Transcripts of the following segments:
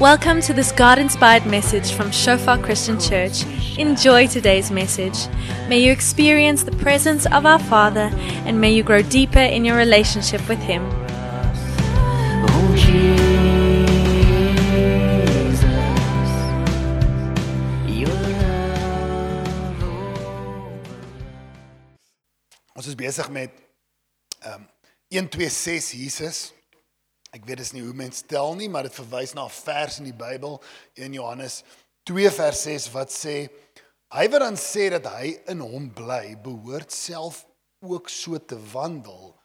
Welcome to this God inspired message from Shofar Christian Church. Enjoy today's message. May you experience the presence of our Father and may you grow deeper in your relationship with Him. Ons is besig met ehm um, 126 Jesus. Ek weet dis nie hoe mense tel nie, maar dit verwys na 'n vers in die Bybel, 1 Johannes 2 vers 6 wat sê hy wat dan sê dat hy in hom bly, behoort self ook so te wandel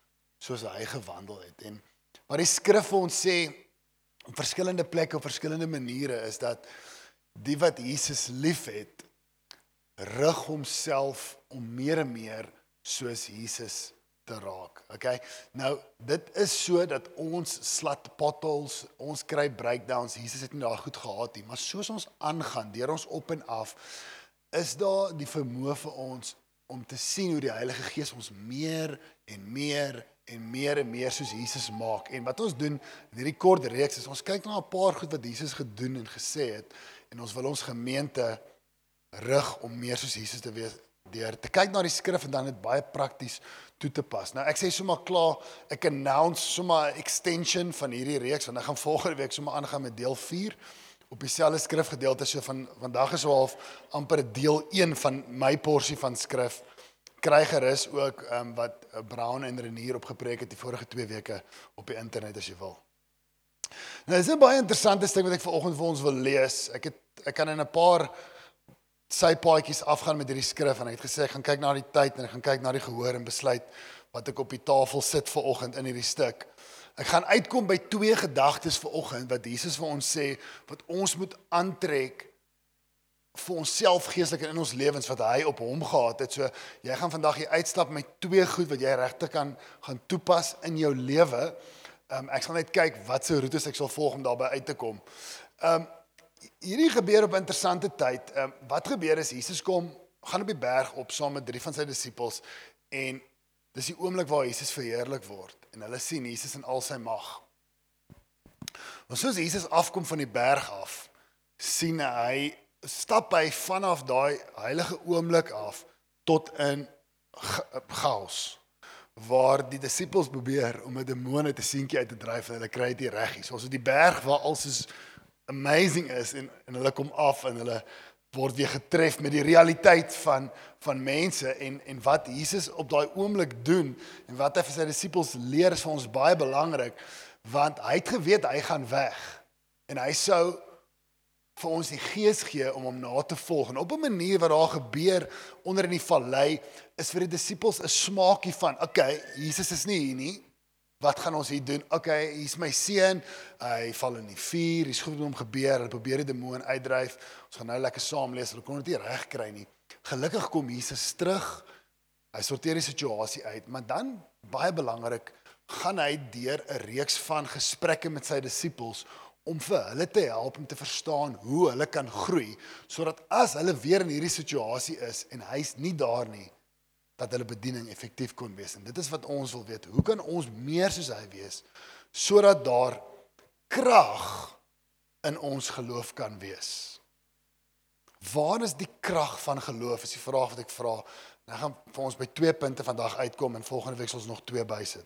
soos hy gewandel het. En wat die skrif vir ons sê op verskillende plekke op verskillende maniere is dat die wat Jesus liefhet, rig homself om meer en meer soos Jesus te raak. Okay? Nou, dit is so dat ons slat potholes, ons kry breakdowns. Jesus het nie daai goed gehad nie, maar soos ons aangaan deur ons op en af, is daar die vermoë vir ons om te sien hoe die Heilige Gees ons meer en meer en meer en meer soos Jesus maak. En wat ons doen in hierdie kort reeks is ons kyk na 'n paar goed wat Jesus gedoen en gesê het en ons wil ons gemeente rig om meer soos Jesus te wees deur te kyk na die skrif en dan dit baie prakties toe te pas. Nou ek sê sommer klaar, ek announce sommer 'n extension van hierdie reeks want ek gaan volgende week sommer aangaan met deel 4 op dieselfde skrifgedeelte so van vandag is so half amper deel 1 van my porsie van skrif kry gerus ook um, wat uh, Brown en Renier opgepreek het die vorige 2 weke op die internet as jy wil. Nou dis 'n baie interessante stuk wat ek vanoggend vir ons wil lees. Ek het ek kan in 'n paar sy paadjies afgaan met hierdie skrif en ek het gesê ek gaan kyk na die tyd en ek gaan kyk na die gehoor en besluit wat ek op die tafel sit vir oggend in hierdie stuk. Ek gaan uitkom by twee gedagtes vir oggend wat Jesus vir ons sê wat ons moet aantrek vir onsself geestelik in ons lewens wat hy op hom gehad het. So jy gaan vandag hier uitstap met twee goed wat jy regtig kan gaan toepas in jou lewe. Um, ek sal net kyk wat se roetes ek sal volg om daarby uit te kom. Um hierdie gebeur op 'n interessante tyd. Ehm um, wat gebeur is Jesus kom gaan op die berg op saam met drie van sy disippels en dis die oomblik waar Jesus verheerlik word en hulle sien Jesus in al sy mag. Maar soos Jesus afkom van die berg af, sien hy stap hy vanaf daai heilige oomblik af tot in chaos waar die disippels probeer om 'n demone te seentjie uit te dryf en hulle kry dit reg hier. So ons op die berg waar alsoos amazing is en en hulle kom af en hulle word weer getref met die realiteit van van mense en en wat Jesus op daai oomblik doen en wat hy vir sy disippels leer is vir ons baie belangrik want hy het geweet hy gaan weg en hy sou vir ons die gees gee om hom na te volg. En op 'n manier wat daar gebeur onder in die vallei is vir die disippels 'n smaakie van okay Jesus is nie hier nie Wat gaan ons hier doen? Okay, hier's my seun. Hy val in die vuur. Hier's goed met hom gebeur. Hulle probeer die demoon uitdryf. Ons gaan nou lekker saam lees. Hulle kon dit nie reg kry nie. Gelukkig kom Jesus terug. Hy sorteer die situasie uit, maar dan baie belangrik, gaan hy deur 'n reeks van gesprekke met sy disippels om vir hulle te help om te verstaan hoe hulle kan groei sodat as hulle weer in hierdie situasie is en hy's nie daar nie, dat hulle bediening effektief kon wees. En dit is wat ons wil weet. Hoe kan ons meer soos hy wees sodat daar krag in ons geloof kan wees? Waar is die krag van geloof? Is die vraag wat ek vra. Nou gaan vir ons by twee punte vandag uitkom en volgende week sal ons nog twee bysit.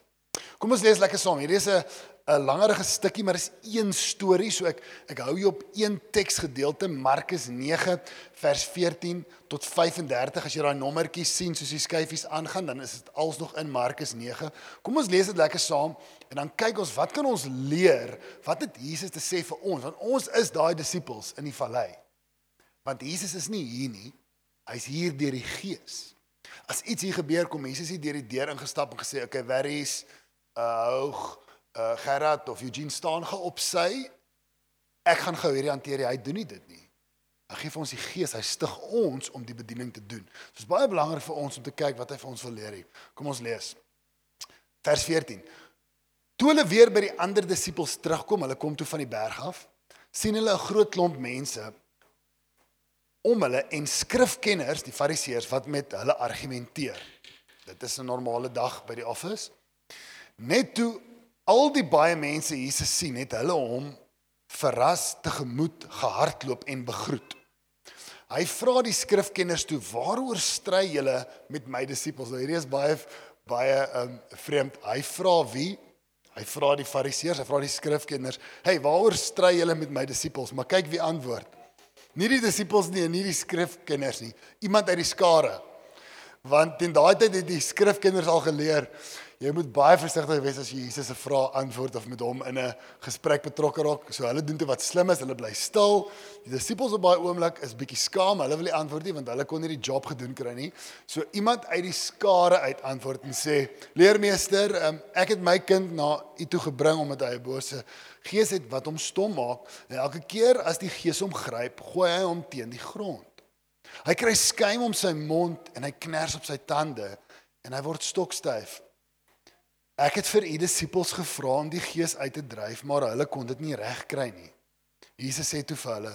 Kom ons lees lekker saam. Hierdie is 'n 'n langerige stukkie, maar dis een storie, so ek ek hou jou op een teksgedeelte, Markus 9 vers 14 tot 35. As jy daai nommertjie sien soos die skyfies aangaan, dan is dit als nog in Markus 9. Kom ons lees dit lekker saam en dan kyk ons wat kan ons leer? Wat het Jesus te sê vir ons? Want ons is daai disippels in die vallei. Want Jesus is nie hier nie. Hy's hier deur die Gees. As iets hier gebeur, kom Jesus hier deur die deur ingestap en gesê, "Oké, okay, where is uh hoog uh Gerard of Eugene staan ge op sy. Ek gaan gou hierdie hanteer. Hy doen nie dit nie. Hy gee vir ons die gees. Hy stig ons om die bediening te doen. Dit is baie belangrik vir ons om te kyk wat hy vir ons wil leer hier. Kom ons lees. Vers 14 toe hulle weer by die ander disippels terugkom hulle kom toe van die berg af sien hulle 'n groot klomp mense om hulle en skrifkenners die fariseërs wat met hulle argumenteer. Dit is 'n normale dag by die office Net toe al die baie mense Jesus sien, het hulle hom verras tegemoet gehardloop en begroet. Hy vra die skrifkenners toe: "Waaroor stry julle met my disippels?" Nou hierdie is baie baie um vreemd. Hy vra wie? Hy vra die fariseërs, hy vra die skrifkenners: "Hey, waaroor stry julle met my disippels?" Maar kyk wie antwoord. Nie die disippels nie en nie die skrifkenners nie. Iemand uit die skare. Want in daai tyd het die skrifkenners al geleer jy moet baie versigtig wees as jy Jesus se vrae antwoord of met hom in 'n gesprek betrokke raak. So hulle doen dit wat slim is, hulle bly stil. Die disippels op daai oomblik is bietjie skaam. Hulle wil nie antwoord nie want hulle kon nie die job gedoen kry nie. So iemand uit die skare uit antwoord en sê: "Leermeester, um, ek het my kind na u toe gebring omdat hy 'n bose gees het wat hom stom maak. En elke keer as die gees hom gryp, gooi hy hom teen die grond. Hy kry skuim om sy mond en hy kners op sy tande en hy word stokstyf. Ek het vir u disippels gevra om die gees uit te dryf, maar hulle kon dit nie regkry nie. Jesus sê toe vir hulle: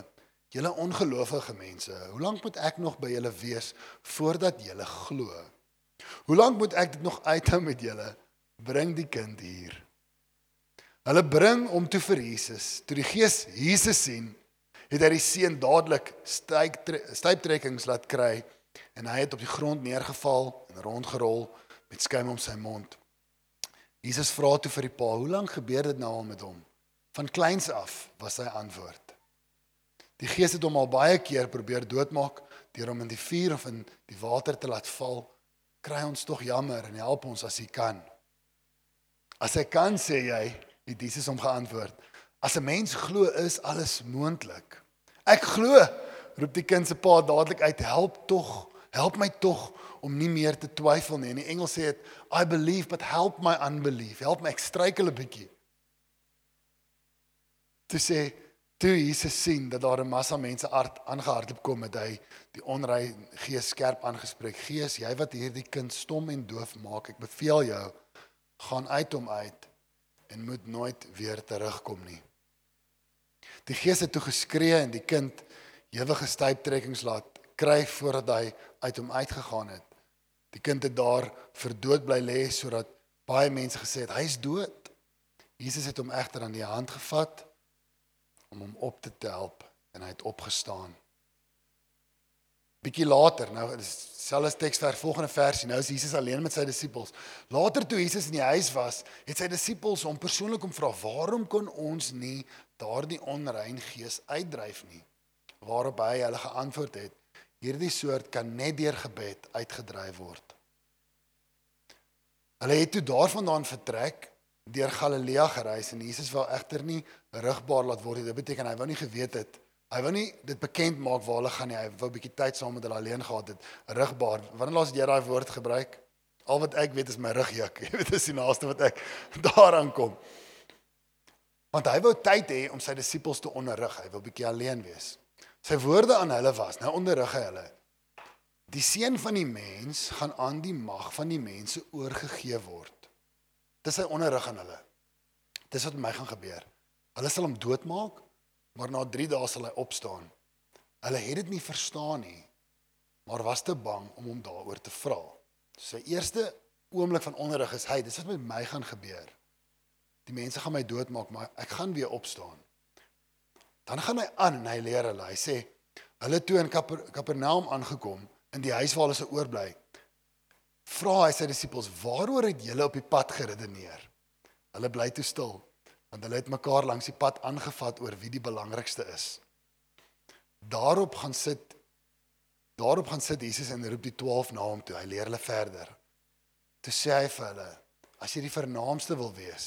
"Julle ongelowige mense, hoe lank moet ek nog by julle wees voordat julle glo? Hoe lank moet ek dit nog uithou met julle? Bring die kind hier." Hulle bring hom toe vir Jesus. Toe die gees Jesus sien, het hy die seun dadelik styptrekkings laat kry en hy het op die grond neergeval en rondgerol met skuim om sy mond. Jesus vra toe vir die pa: "Hoe lank gebeur dit nou al met hom?" Van kleins af was sy antwoord. Die gees het hom al baie keer probeer doodmaak deur hom in die vuur of in die water te laat val. Kry ons tog jammer en help ons as hy kan. As hy kan sê jy, het Jesus hom geantwoord: As 'n mens glo, is alles moontlik. Ek glo, roep die kind se pa dadelik uit: "Help tog, help my tog om nie meer te twyfel nie." In die Engels sê dit: "I believe, but help my unbelief. Help my ek struikel 'n bietjie." Toe sê toe Jesus sien dat daar 'n massa mense aard aangehardloop kom met hy die onrein gees skerp aangespreek. Gees, jy wat hierdie kind stom en doof maak, ek beveel jou, gaan uit hom uit en moet nooit weer terugkom nie. Die gees het toe geskree en die kind ewige styptrekkings laat kry voordat hy uit hom uitgegaan het. Die kind het daar vir dood bly lê sodat baie mense gesê het hy is dood. Jesus het hom egter aan die hand gevat om hom op te help en hy het opgestaan. Bietjie later, nou selfs teksvers volgende versie, nou is Jesus alleen met sy disippels. Later toe Jesus in die huis was, het sy disippels hom persoonlik kom vra: "Waarom kon ons nie daardie onrein gees uitdryf nie?" Waarop hy hulle geantwoord het: "Hierdie soort kan net deur gebed uitgedryf word." Hulle het toe daarvandaan vertrek deur Galilea gereis en Jesus wou egter nie rigbaar laat word nie. Dit beteken hy wou nie geweet het Hy wou nie dit bekend maak waar hulle gaan nie. Hy wou 'n bietjie tyd saam met hulle alleen gehad het. Rigbaar. Wanneer laas het jy daai woord gebruik? Al wat ek weet is my rug juk. Jy weet dis die naaste wat ek daaraan kom. Want hy wou tyd hê om sy disippels te onderrig. Hy wou 'n bietjie alleen wees. Sy woorde aan hulle was: "Nou onderrig hy hulle. Die seun van die mens gaan aan die mag van die mense oorgegee word." Dis sy onderrig aan hulle. Dis wat met my gaan gebeur. Hulle sal hom doodmaak maar na 3 dae sal hy opstaan. Hulle het dit nie verstaan nie, maar was te bang om hom daaroor te vra. Sy eerste oomblik van onderrig is hy, dis wat met my gaan gebeur. Die mense gaan my doodmaak, maar ek gaan weer opstaan. Dan gaan hy aan en hy leer hulle. Hy sê hulle toe in Kaper, Kapernaum aangekom in die huis waar hulle se oorbly. Vra hy sy disippels: "Waaroor het julle op die pad geredeneer?" Hulle bly toe stil want hulle het mekaar langs die pad aangevat oor wie die belangrikste is. Daarop gaan sit daarop gaan sit Jesus en roep die 12 na hom toe. Hy leer hulle verder. Toe sê hy vir hulle: As jy die vernaamste wil wees,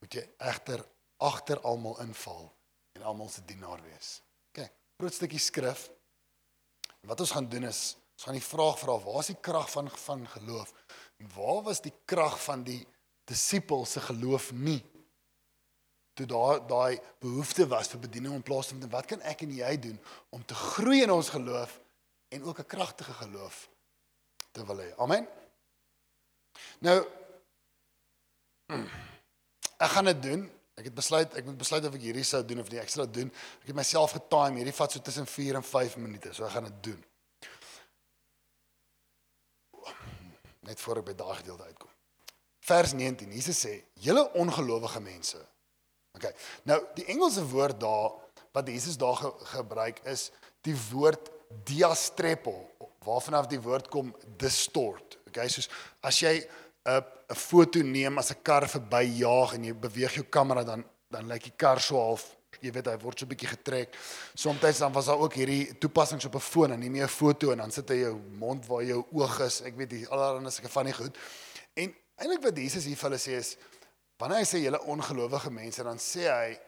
moet jy egter agter almal inval en almal se dienaar wees. Kyk, groot stukkie skrif. Wat ons gaan doen is ons gaan die vraag vra: Waar is die krag van van geloof? Waar was die krag van die disippels se geloof nie? toe daar daai behoefte was vir bediening in plaas van wat kan ek en jy doen om te groei in ons geloof en ook 'n kragtige geloof te wil hê. Amen. Nou ek gaan dit doen. Ek het besluit ek moet besluit of ek hierdie sou doen of nie. Ek sal dit doen. Ek het myself getime. Hierdie vat so tussen 4 en 5 minute. So ek gaan dit doen. Net voor ek by daai gedeelte uitkom. Vers 19. Jesus sê: "Julle ongelowige mense, Okay. Nou die Engelse woord daar wat Jesus daar ge gebruik is die woord diastrepo waarvan af die woord kom distort. Okay, soos as jy 'n 'n foto neem as 'n kar verbyjaag en jy beweeg jou kamera dan dan lyk die kar so half jy weet hy word so 'n bietjie getrek. Somstyds dan was daar ook hierdie toepassings op 'n foon en neem jy 'n foto en dan sit hy jou mond waar jou oog is. Ek weet die allerhande sulke van die goed. En eintlik wat Jesus hier vir hulle sê is wanneer hy sê julle ongelowige mense dan sê hy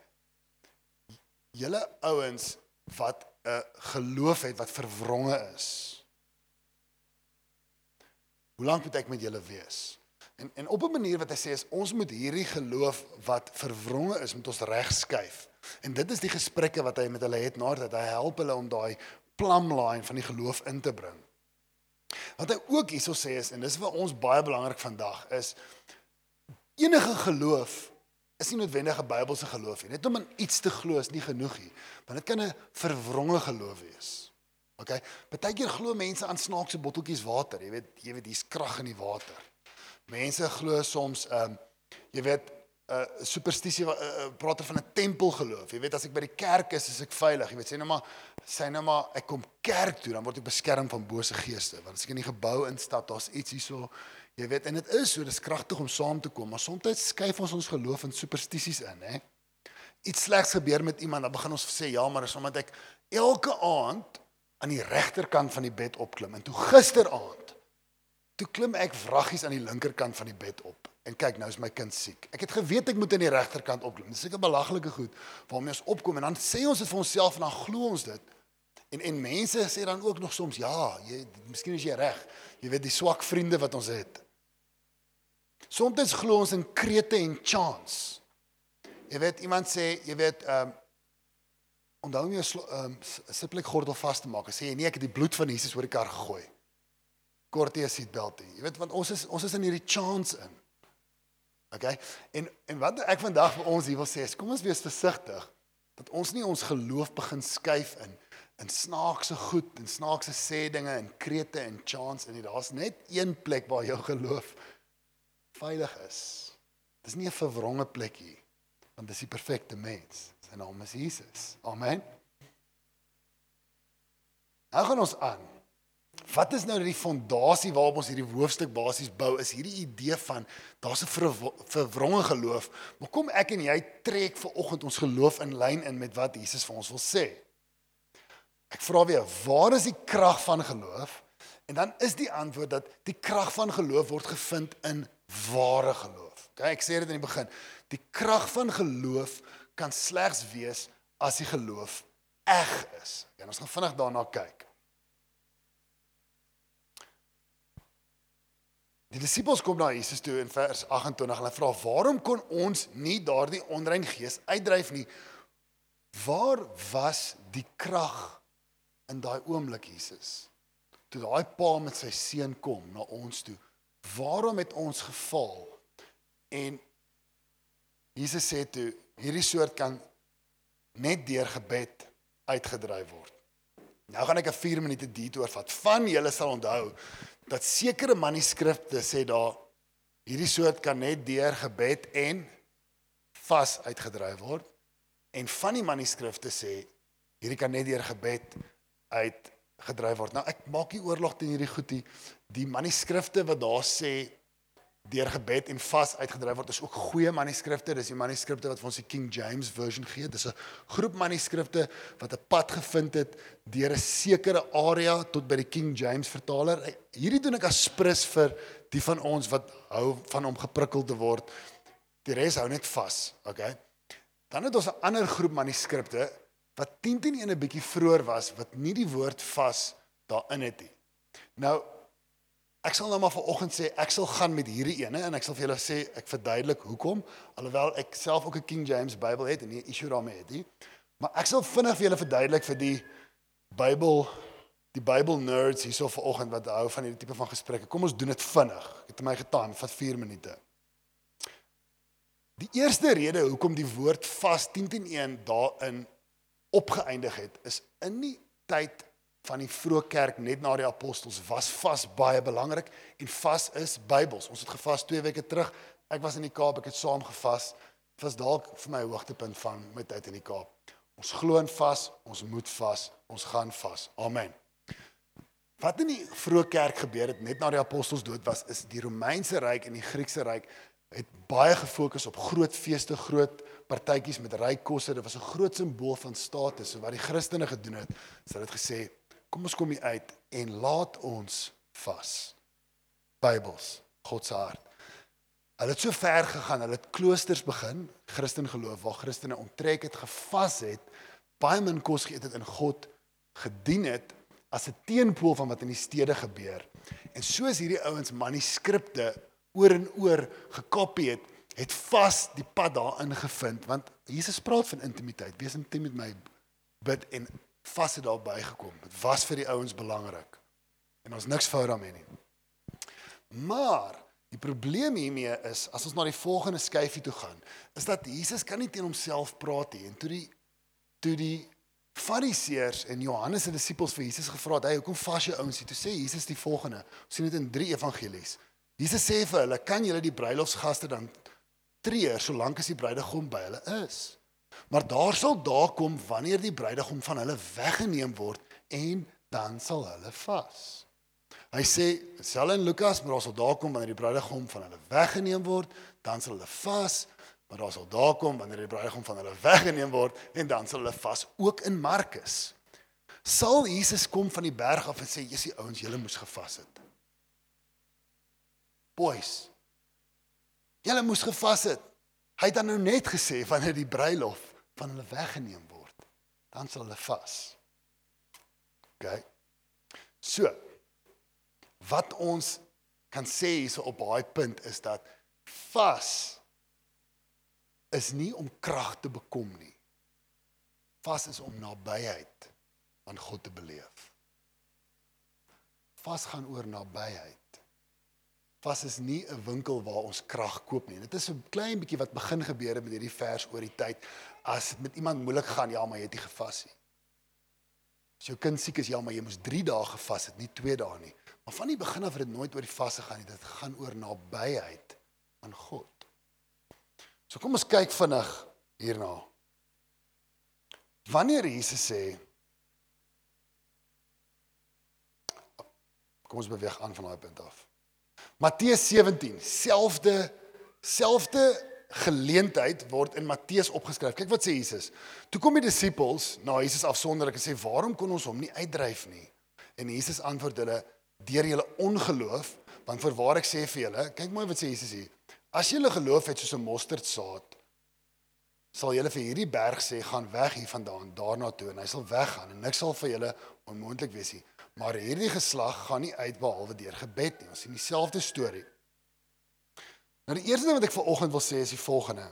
julle ouens wat 'n geloof het wat verwronge is. Hoe lank moet ek met julle wees? En en op 'n manier wat hy sê is ons moet hierdie geloof wat verwronge is met ons regskuif. En dit is die gesprekke wat hy met hulle het nadat hy help hulle om daai plumline van die geloof in te bring. Wat hy ook hierso sê is en dis vir ons baie belangrik vandag is enige geloof is nie noodwendig 'n Bybelse geloof nie. Net om in iets te glo is nie genoeg nie, want dit kan 'n verwronge geloof wees. OK. Partykeer glo mense aan snaakse botteltjies water. Jy weet, jy weet hier's krag in die water. Mense glo soms ehm um, jy weet 'n uh, superstisie uh, uh, praat er van 'n tempelgeloof. Jy weet as ek by die kerk is, is ek veilig. Jy weet sê nou maar sê nou maar ek kom kerk toe, dan word ek beskerm van bose geeste. Want as ek in die gebou instap, daar's iets hierso. Jy weet en dit is so, dis kragtig om saam te kom, maar soms skuif ons ons geloof in superstisies in, hè. Iets slegs gebeur met iemand, dan begin ons sê ja, maar dis omdat ek elke aand aan die regterkant van die bed opklim en toe gisteraand toe klim ek vraggies aan die linkerkant van die bed op en kyk nou is my kind siek. Ek het geweet ek moet aan die regterkant opklim. Dis seker belaglike goed waarmee ons opkom en dan sê ons dit vir onsself en dan glo ons dit. En en mense sê dan ook nog soms ja, jy miskien is jy reg. Jy weet die swak vriende wat ons het. Soms glo ons in krete en chance. Jy weet iemand sê, jy weet ehm um, onthou jou ehm um, siplik gordel vas te maak. Sê jy nee, ek het die bloed van Jesus oor die kar gegooi. Kortie seatbelt. Jy weet want ons is ons is in hierdie chance in. OK? En en wat ek vandag vir ons hier wil sê is kom ons wees versigtig dat ons nie ons geloof begin skuif in in snaakse goed en snaakse sê dinge en krete en chance en daar's net een plek waar jou geloof veilig is. Dis nie 'n verwronge plekkie want dis die perfekte mens. Sy naam is Jesus. Amen. Gaan ons aan. Wat is nou die fondasie waarop ons hierdie hoofstuk basies bou? Is hierdie idee van daar's 'n verwronge geloof. Maar kom ek en jy trek ver oggend ons geloof in lyn in met wat Jesus vir ons wil sê. Ek vra weer, waar is die krag van geloof? En dan is die antwoord dat die krag van geloof word gevind in ware geloof. Okay, ek sê dit in die begin. Die krag van geloof kan slegs wees as die geloof eg is. En ons gaan vinnig daarna kyk. Die disippels kom na Jesus toe in vers 28 en hulle vra: "Waarom kon ons nie daardie onrein gees uitdryf nie? Waar was die krag in daai oomblik, Jesus? Toe daai pa met sy seun kom na ons toe, waarom het ons geval?" En Jesus sê toe hierdie soort kan net deur gebed uitgedryf word. Nou gaan ek 'n 4 minute detour vat. Van julle sal onthou dat sekere manuskripte sê daar hierdie soort kan net deur gebed en vas uitgedryf word. En van die manuskripte sê hierdie kan net deur gebed uitgedryf word. Nou ek maak nie oorlog teen hierdie goedie. Die manuskripte wat daar sê deur gebed en vas uitgedryf word is ook goeie manuskripte. Dis die manuskripte wat vir ons die King James version gee. Dis 'n groep manuskripte wat 'n pad gevind het deur 'n sekere area tot by die King James vertaler. Hierdie doen ek as sprus vir die van ons wat hou van om geprikkel te word. Die res hou net vas, okay? Dan het ons 'n ander groep manuskripte wat 10 teen 1 'n bietjie vroeër was wat nie die woord vas daarin het nie. Nou Ek sal nou maar vanoggend sê ek sal gaan met hierdie ene en ek sal vir julle sê ek verduidelik hoekom alhoewel ek self ook 'n King James Bybel het en nie 'n issue daarmee het nie. Maar ek sal vinnig vir julle verduidelik vir die Bybel die Bybel nerds hierso vanoggend wat hou van hierdie tipe van gesprekke. Kom ons doen dit vinnig. Ek het my getaan, vat 4 minute. Die eerste rede hoekom die woord vas 10 teen 1 daarin opgeëindig het is in die tyd van die vroeë kerk net na die apostels was vas baie belangrik en vas is Bybels. Ons het gevas 2 weke terug. Ek was in die Kaap, ek het saam gevas was dalk vir my hoogtepunt van my tyd in die Kaap. Ons glo in vas, ons moet vas, ons gaan vas. Amen. Wat in die vroeë kerk gebeur het net na die apostels dood was, is die Romeinse ryk en die Griekse ryk het baie gefokus op groot feeste, groot partytjies met ryk kosse. Dit was 'n groot simbool van status. So wat die Christene gedoen het, is hulle het gesê, kom ons kom hier uit en laat ons vas. Bybels, God se hart. Hulle het so ver gegaan, hulle het kloosters begin, Christen geloof waar Christene onttrek het, gevas het, baie min kos geëet het en God gedien het as 'n teenpool van wat in die stede gebeur. En soos hierdie ouens manuskripte oor en oor gekopie het, het vas die pad daarin gevind want Jesus praat van intimiteit. Wees intiem met my. Bid en vas het daar bygekom. Dit was vir die ouens belangrik. En ons niks fout daarmee nie. Maar die probleem hiermee is as ons na die volgende skyfie toe gaan, is dat Jesus kan nie teen homself praat nie. En toe die toe die Fariseërs en Johannes se disippels vir Jesus gevra het, "Hey, hoekom vas jy ouens?" Toe sê Jesus die volgende. Ons sien dit in 3 evangelies. Jesus sê vir hulle, "Kan julle die bruilofsgaste dan treur solank as die bruidegom by hulle is?" Maar daar sal daar kom wanneer die bruidegom van hulle weggeneem word en dan sal hulle vas. Hy sê sal in Lukas maar daar sal daar kom wanneer die bruidegom van hulle weggeneem word, dan sal hulle vas, maar daar sal daar kom wanneer die bruidegom van hulle weggeneem word en dan sal hulle vas ook in Markus. Sal Jesus kom van die berg af en sê Jesus ouens julle moes gevas het. Boys. Julle moes gevas het. Hy het dan nou net gesê wanneer die bruilof van hulle weggeneem word, dan sal hulle vas. OK. So. Wat ons kan sê hierso op daai punt is dat vas is nie om krag te bekom nie. Vas is om nabyheid aan God te beleef. Vas gaan oor nabyheid. Vas is nie 'n winkel waar ons krag koop nie. Dit is 'n klein bietjie wat begin gebeur het met hierdie vers oor die tyd as dit met iemand moeilik gaan, ja, maar jy het nie gevas nie. As jou kind siek is, ja, maar jy moes 3 dae gevas het, nie 2 dae nie. Maar van die begin af het dit nooit oor die vasse gaan nie. Dit gaan oor nabyheid aan God. So kom ons kyk vinnig hierna. Wanneer Jesus sê Kom ons beweeg aan van daai punt af. Matteus 17, selfde selfde geleentheid word in Matteus opgeskryf. Kyk wat sê Jesus. Toe kom die disippels na Jesus afsonderlik en sê: "Waarom kon ons hom nie uitdryf nie?" En Jesus antwoord hulle: "Deur julle ongeloof, want voorwaar ek sê vir julle, kyk mooi wat sê Jesus hier. As julle geloof het soos 'n mosterdsaad, sal julle vir hierdie berg sê: "Gaan weg hiervandaan, daarna toe," en hy sal weggaan en niks sal vir julle onmoontlik wees nie. Maar hierdie geslag gaan nie uit behalwe deur gebed nie. Ons sien dieselfde storie. Nou die eerste ding wat ek vanoggend wil sê is die volgende.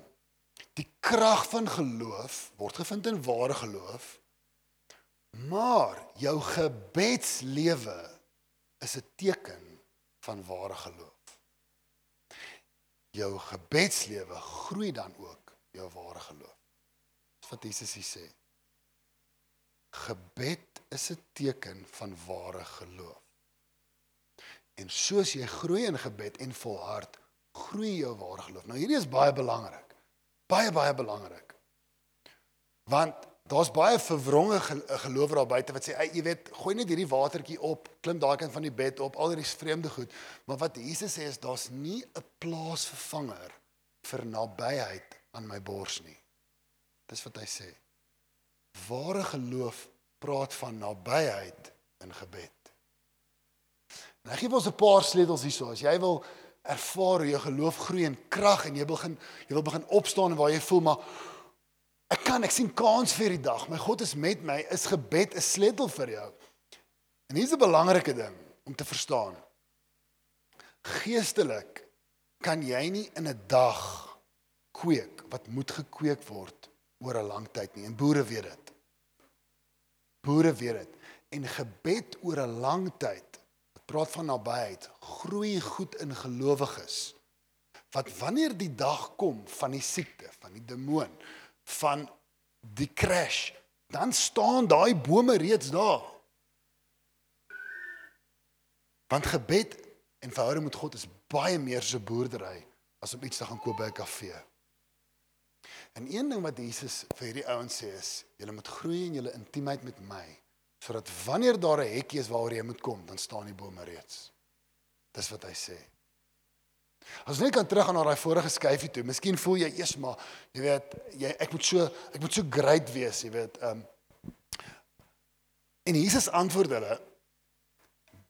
Die krag van geloof word gevind in ware geloof. Maar jou gebedslewe is 'n teken van ware geloof. Jou gebedslewe groei dan ook jou ware geloof. Wat Jesus hier sê. Gebed is 'n teken van ware geloof. En soos jy groei in gebed en volhard, groei jou ware geloof. Nou hierdie is baie belangrik. Baie baie belangrik. Want daar's baie verwronge gelowe daar buite wat sê, "Ag, jy weet, gooi net hierdie watertjie op, klim daai kant van die bed op, al hierdie vreemde goed." Maar wat Jesus sê is daar's nie 'n plaasvervanger vir nabyheid aan my bors nie. Dis wat hy sê. Ware geloof praat van nabyheid in gebed. Ek gee ons 'n paar sleutels hierso. As jy wil ervaar hoe jou geloof groei in krag en jy begin jy wil begin opstaan waar jy voel maar ek kan ek sien kans vir die dag. My God is met my. Is gebed 'n sleutel vir jou? En hier's 'n belangrike ding om te verstaan. Geestelik kan jy nie in 'n dag kweek wat moet gekweek word oor 'n lang tyd nie. En boere weet dit. Boere weet dit. En gebed oor 'n lang tyd praat van nabyheid, groei goed in gelowiges. Wat wanneer die dag kom van die siekte, van die demoon, van die crash, dan staan daai bome reeds daar. Want gebed en verhouding met God is baie meer so boerdery as om iets te gaan koop by 'n kafee. En een ding wat Jesus vir hierdie ouens sê is, julle moet groei in julle intimiteit met my, sodat wanneer daar 'n hekkie is waaroor jy moet kom, dan staan die bome reeds. Dis wat hy sê. As jy kan terug aan na daai vorige skyfie toe, miskien voel jy eers maar, jy weet, jy ek moet so ek moet so great wees, jy weet, ehm um, En Jesus antwoord hulle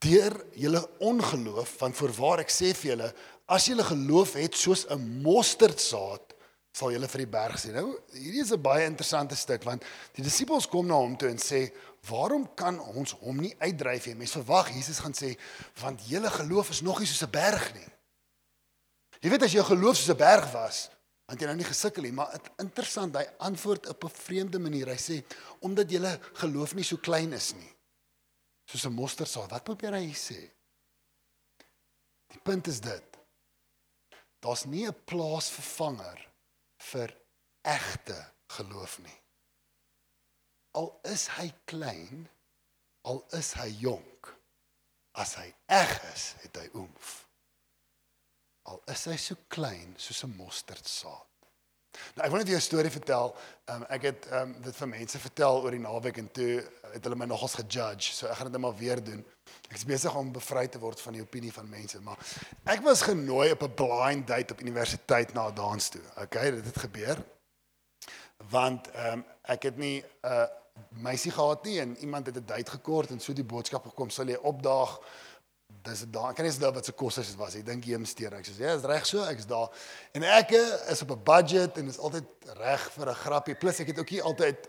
deur julle ongeloof, want voorwaar ek sê vir julle, as julle geloof het soos 'n mosterdsaad, sal julle vir die berg sê. Nou, hierdie is 'n baie interessante stuk want die disippels kom na hom toe en sê, "Waarom kan ons hom nie uitdryf nie?" Mense verwag Jesus gaan sê, "Want julle geloof is nog nie soos 'n berg nie." Jy weet as jou geloof soos 'n berg was, want jy nou nie gesukkel nie, maar interessant, hy antwoord op 'n vreemde manier. Hy sê omdat julle geloof nie so klein is nie. Soos 'n mosterdsaad. Wat probeer hy sê? Die punt is dit. Daar's nie 'n plaasvervanger vir egte geloof nie. Al is hy klein, al is hy jonk, as hy eg is, het hy oomf al is hy so klein soos 'n mosterdsaad. Nou ek wil net jou 'n storie vertel. Um, ek het um, dit vir mense vertel oor die naweek en toe het hulle my nogals gejudge. So ek gaan dit net maar weer doen. Ek is besig om bevry te word van die opinie van mense, maar ek was genooi op 'n blind date op universiteit na 'n dans toe. Okay, dit het gebeur. Want ehm um, ek het nie 'n uh, meisie gehad nie en iemand het 'n date gekort en so die boodskap gekom sal jy opdaag dis daar kan nie eens wat se kos is dit was. Ek dink investeer. Ek sê ja, is reg so. Ek's daar. En ek is op 'n budget en is altyd reg vir 'n grappie. Plus ek het ook hier altyd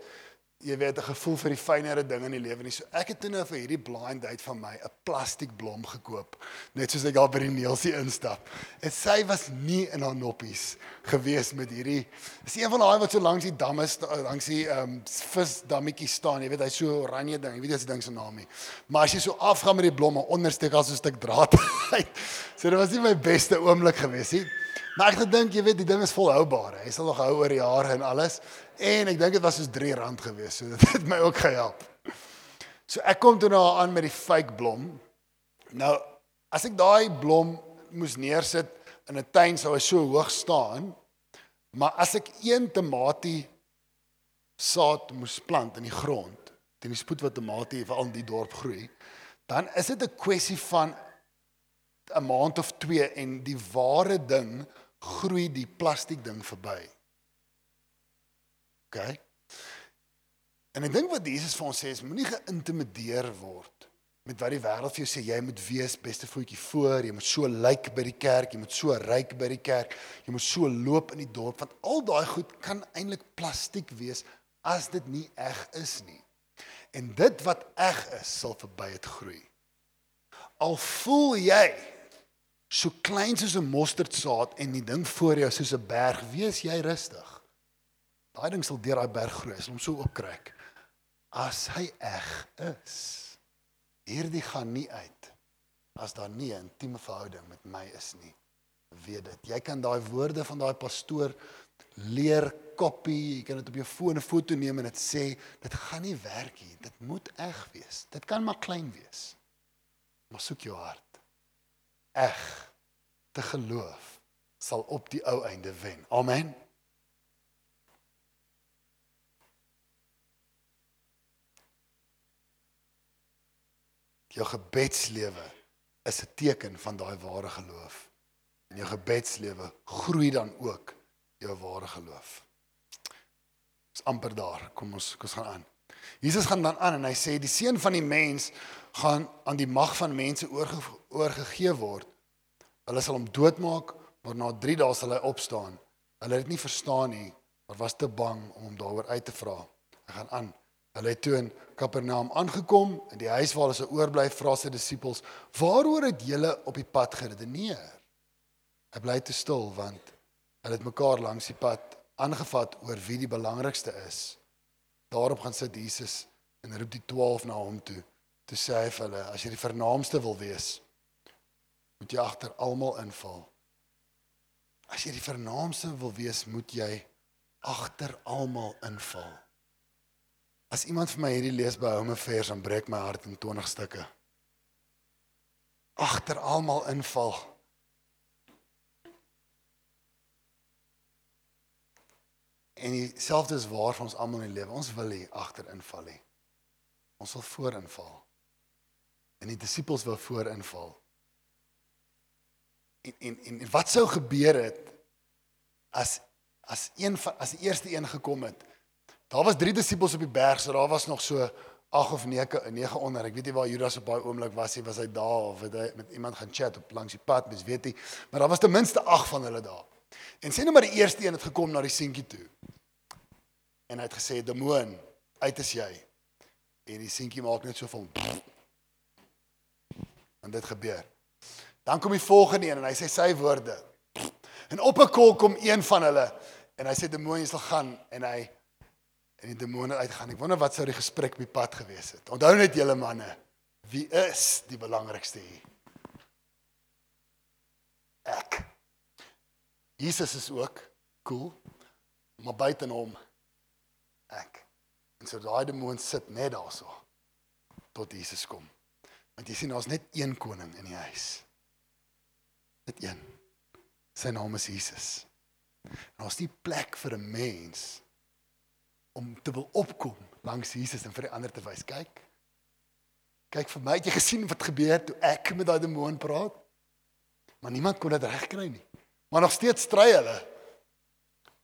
jy weet 'n gevoel vir die fynere dinge in die lewe nie. So ek het toe nou vir hierdie blind date van my 'n plastiek blom gekoop, net soos ek al by die Neelsie instap. En sy was nie in haar noppies gewees met hierdie is een van daai wat so langs die damme langs die ehm um, visdammetjie staan, jy weet hy's so oranje ding, jy weet jy se ding se naam nie. Maar as jy so afgaan met die blomme ondersteek as 'n stuk draad uit. so dit was nie my beste oomblik gewees nie. Maar ek gedink, jy weet, die ding is volhoubaar. Hy sal nog hou oor jare en alles. En ek dink dit was soos R3 gewees. So dit het my ook gehelp. So ek kom toe nou aan met die fake blom. Nou, as ek daai blom moes neersit in 'n tuin sou hy so hoog staan. Maar as ek een tamatie saad moes plant in die grond, teen die spoed wat tamatie veral in die dorp groei, dan is dit 'n kwessie van 'n maand of 2 en die ware ding groei die plastiek ding verby. OK. En ek dink wat Jesus vir ons sê is moenie geïntimideer word met wat die wêreld vir jou sê jy moet wees beste voetjie voor, jy moet so lyk by die kerk, jy moet so ryk by die kerk, jy moet so loop in die dorp want al daai goed kan eintlik plastiek wees as dit nie eg is nie. En dit wat eg is, sal verby dit groei. Al voel jy so klein soos 'n mosterdsaad en die ding voor jou soos 'n berg, wees jy rustig. Daai ding sal deur daai berg groei, sal hom so opkry. As hy eg is. Hierdie gaan nie uit as daar nie 'n intieme verhouding met my is nie. Weet dit. Jy kan daai woorde van daai pastoor leer kopie, jy kan dit op jou foon 'n foto neem en dit sê, dit gaan nie werk nie. Dit moet eg wees. Dit kan maar klein wees. Maar soek jou hart eg te geloof sal op die ou einde wen. Amen. Jou gebedslewe is 'n teken van daai ware geloof. En jou gebedslewe groei dan ook jou ware geloof. Dis amper daar. Kom ons kom ons gaan aan. Jesus gaan dan aan en hy sê die seun van die mens gaan aan die mag van mense oorge, oorgegee word. Hulle sal hom doodmaak, maar na 3 dae sal hy opstaan. Hulle het dit nie verstaan nie, maar was te bang om hom daaroor uit te vra. Hy gaan aan. Hulle het toe in Kapernaum aangekom in die huis waar hulle se oorbly vra sy disippels: "Waaroor het julle op die pad geredeneer?" Hy bly te stil want hulle het mekaar langs die pad aangevat oor wie die belangrikste is. Daarop gaan sit Jesus en roep die 12 na hom toe. Toe sê hy vir hulle: "As jy die vernaamste wil wees, moet jy agter almal inval. As jy die vernaamste wil wees, moet jy agter almal inval." As iemand vir my hierdie lees by Home Affairs, dan breek my hart in 20 stukke. Agter almal inval. En dieselfde is waar vir ons almal in die lewe. Ons wil nie agterinval nie. Ons wil voorinval. En die disippels wou voorinval. En en en, en wat sou gebeur het as as een as die eerste een gekom het? Daar was 3 disippels op die berg, so daar was nog so 8 of 9 9 onder. Ek weet nie waar Judas op daai oomblik was nie, was hy daar of het hy met iemand gaan chat op langs die pad, mens weet nie. Maar daar was ten minste 8 van hulle daar. En sê nou maar die eerste een het gekom na die seentjie toe. En hy het gesê: "Demoon, uit is jy." En die seentjie maak net so van En dit gebeur. Dan kom die volgende een en hy sê sy woorde. En op 'n kol kom een van hulle en hy sê demoon jy sal gaan en hy en die demone uitgaan. Ek wonder wat sou die gesprek op die pad gewees het. Onthou net julle manne, wie is die belangrikste hier? Ek. Jesus is ook cool, maar buiten hom ek. En so daai demoon sit net daarso tot Jesus kom. Want jy sien daar's net een koning in die huis. Net een. Sy naam is Jesus. En daar's nie plek vir 'n mens om te wil opkom langs Jesus en vir die ander te wys, kyk. Kyk vir my, het jy gesien wat gebeur toe ek met daai demoon praat? Maar niemand kon dit regkry nie. Maar nog steeds stry hulle.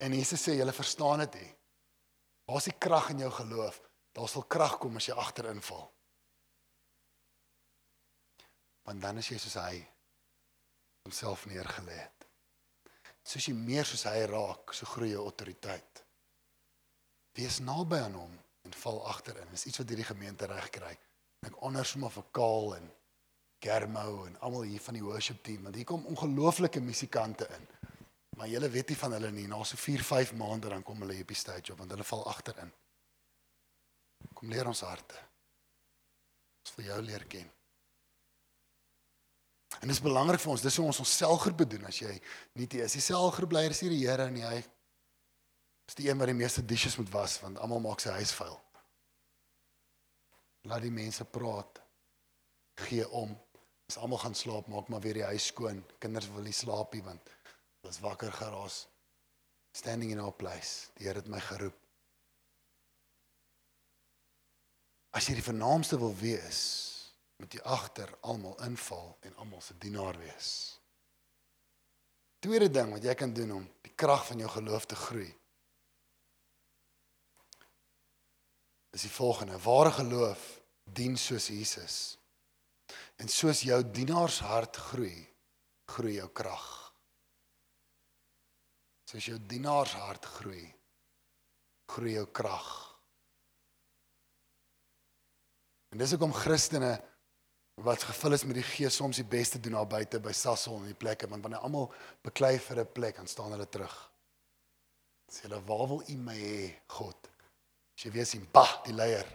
En Jesus sê julle verstaan dit nie. Waar's die krag in jou geloof? Daar sal krag kom as jy agterin val. Want dan is jy soos hy homself neergelê het. Soos jy meer soos hy raak, so groei jou autoriteit. Wees naby aan hom en val agterin. Dis iets wat hierdie gemeente reg kry. Ek onder sommer vir Kaal en Germo en almal hier van die worship team want hier kom ongelooflike musikante in. Maar julle weet nie van hulle nie. Na so 4, 5 maande dan kom hulle hier op die stage op want hulle val agterin. Kom leer ons harte. Ons vir jou leer ken. En dit is belangrik vir ons. Dis hoe ons ons selgroep doen as jy nie die is. Die selgroep bly is hier die Here en hy is die een wat die meeste dishes moet was want almal maak sy huis vuil. Laat die mense praat. Gee om. As almal gaan slaap, maak maar weer die huis skoon. Kinders wil nie slaap nie want hulle is wakker geraas. Standing in our place. Die Here het my geroep. As jy die vernaamste wil wees, moet jy agter almal inval en almal se dienaar wees. Tweede ding wat jy kan doen om die krag van jou geloof te groei. Is die volgende: ware geloof dien soos Jesus. En soos jou dienaarshart groei, groei jou krag. Soos jou dienaarshart groei, groei jou krag. En dis hoekom Christene wat gevul is met die Gees soms die beste doen daar buite by Sasol en die plekke want wanneer almal beklei vir 'n plek dan staan hulle terug. Sê hulle, "Waar wil U my hê, God?" As jy weer sien, "Bah, die leier."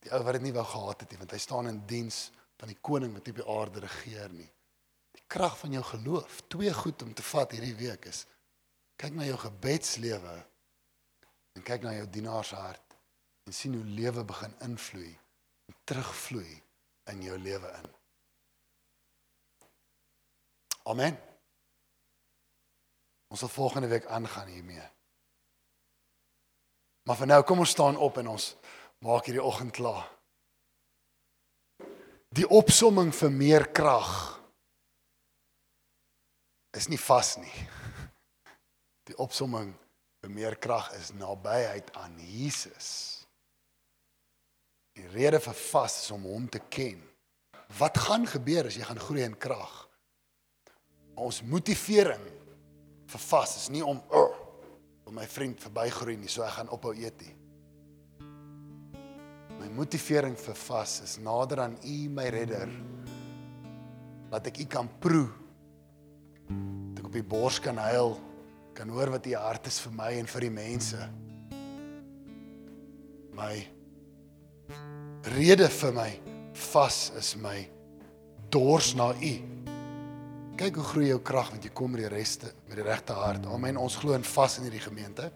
Die ou wat dit nie wou gehad het nie, want hy staan in diens van die koning wat op die aarde regeer nie. Die krag van jou geloof, twee goed om te vat hierdie week is kyk na jou gebedslewe en kyk na jou dienaarshart en sien hoe lewe begin invloei en terugvloei in jou lewe in. Amen. Ons sal volgende week aangaan hiermee. Maar vir nou kom ons staan op en ons maak hierdie oggend klaar. Die opsomming vir meer krag is nie vas nie. Die opsomming vir meer krag is nabyheid aan Jesus. Die rede vir vas is om hom te ken. Wat gaan gebeur as jy gaan groei in krag? Ons motivering vir vas is nie om oh, om my vriend verbygroei nie, so ek gaan ophou eet nie. My motivering vir vas is nader aan U my redder. Laat ek U kan proe. Dat ek op die bors kan huil, kan hoor wat U hart is vir my en vir die mense. My rede vir my vas is my dors na U. Kyk hoe groei jou krag want jy kom met die reste met die regte hart. Amen. Ons glo in vas in hierdie gemeente.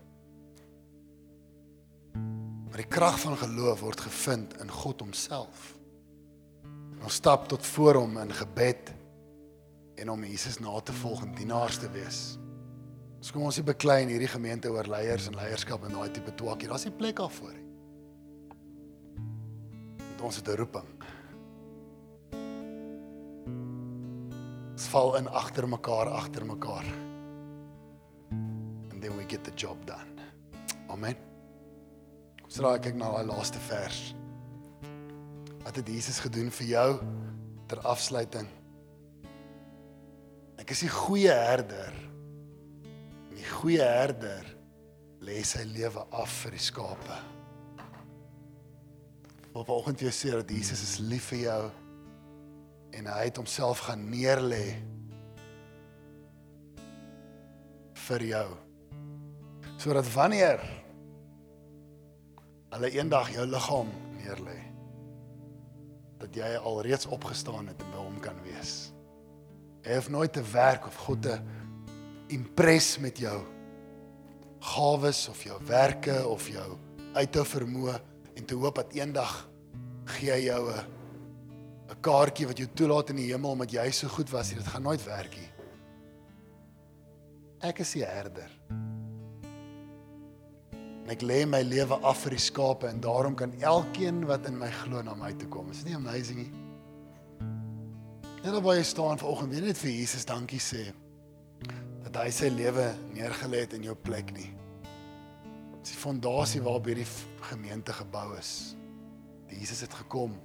Maar die krag van geloof word gevind in God homself. Ons stap tot voor hom in gebed en om Jesus na te volg en dienaars te wees. Ons kom ons nie beklei in hierdie gemeente oor leiers en leierskap en daai tipe twaakie. Daar's nie plek daarvoor nie. Ons het 'n roeping. Ons val in agter mekaar, agter mekaar. And then we get the job done. Amen. Kom ons raai kyk na daai laaste vers. Wat het Jesus gedoen vir jou ter afsluiting? Ek is die goeie herder. En die goeie herder lê sy lewe af vir die skape. Op vanoggend jy sê dat Jesus is lief vir jou en hy het homself gaan neerlê vir jou. Sodat wanneer hulle eendag jou liggaam neerlê dat jy alreeds opgestaan het en by hom kan wees. Hy hoef nooit te werk of God te impress met jou gawes of jou werke of jou uithou vermoë en te hoop dat eendag gee hy jou 'n 'n kaartjie wat jou toelaat in die hemel omdat jy so goed was. Dit gaan nooit werk nie. Ek is die herder. En ek lê my lewe af vir die skape en daarom kan elkeen wat in my glo na my toe kom. Is dit nie amazing nie? Net waar jy staan vanoggend, jy net vir Jesus dankie sê dat hy sy lewe neergelê het in jou plek nie. Dis die fondasie waarop hierdie gemeente gebou is. Jesus het gekom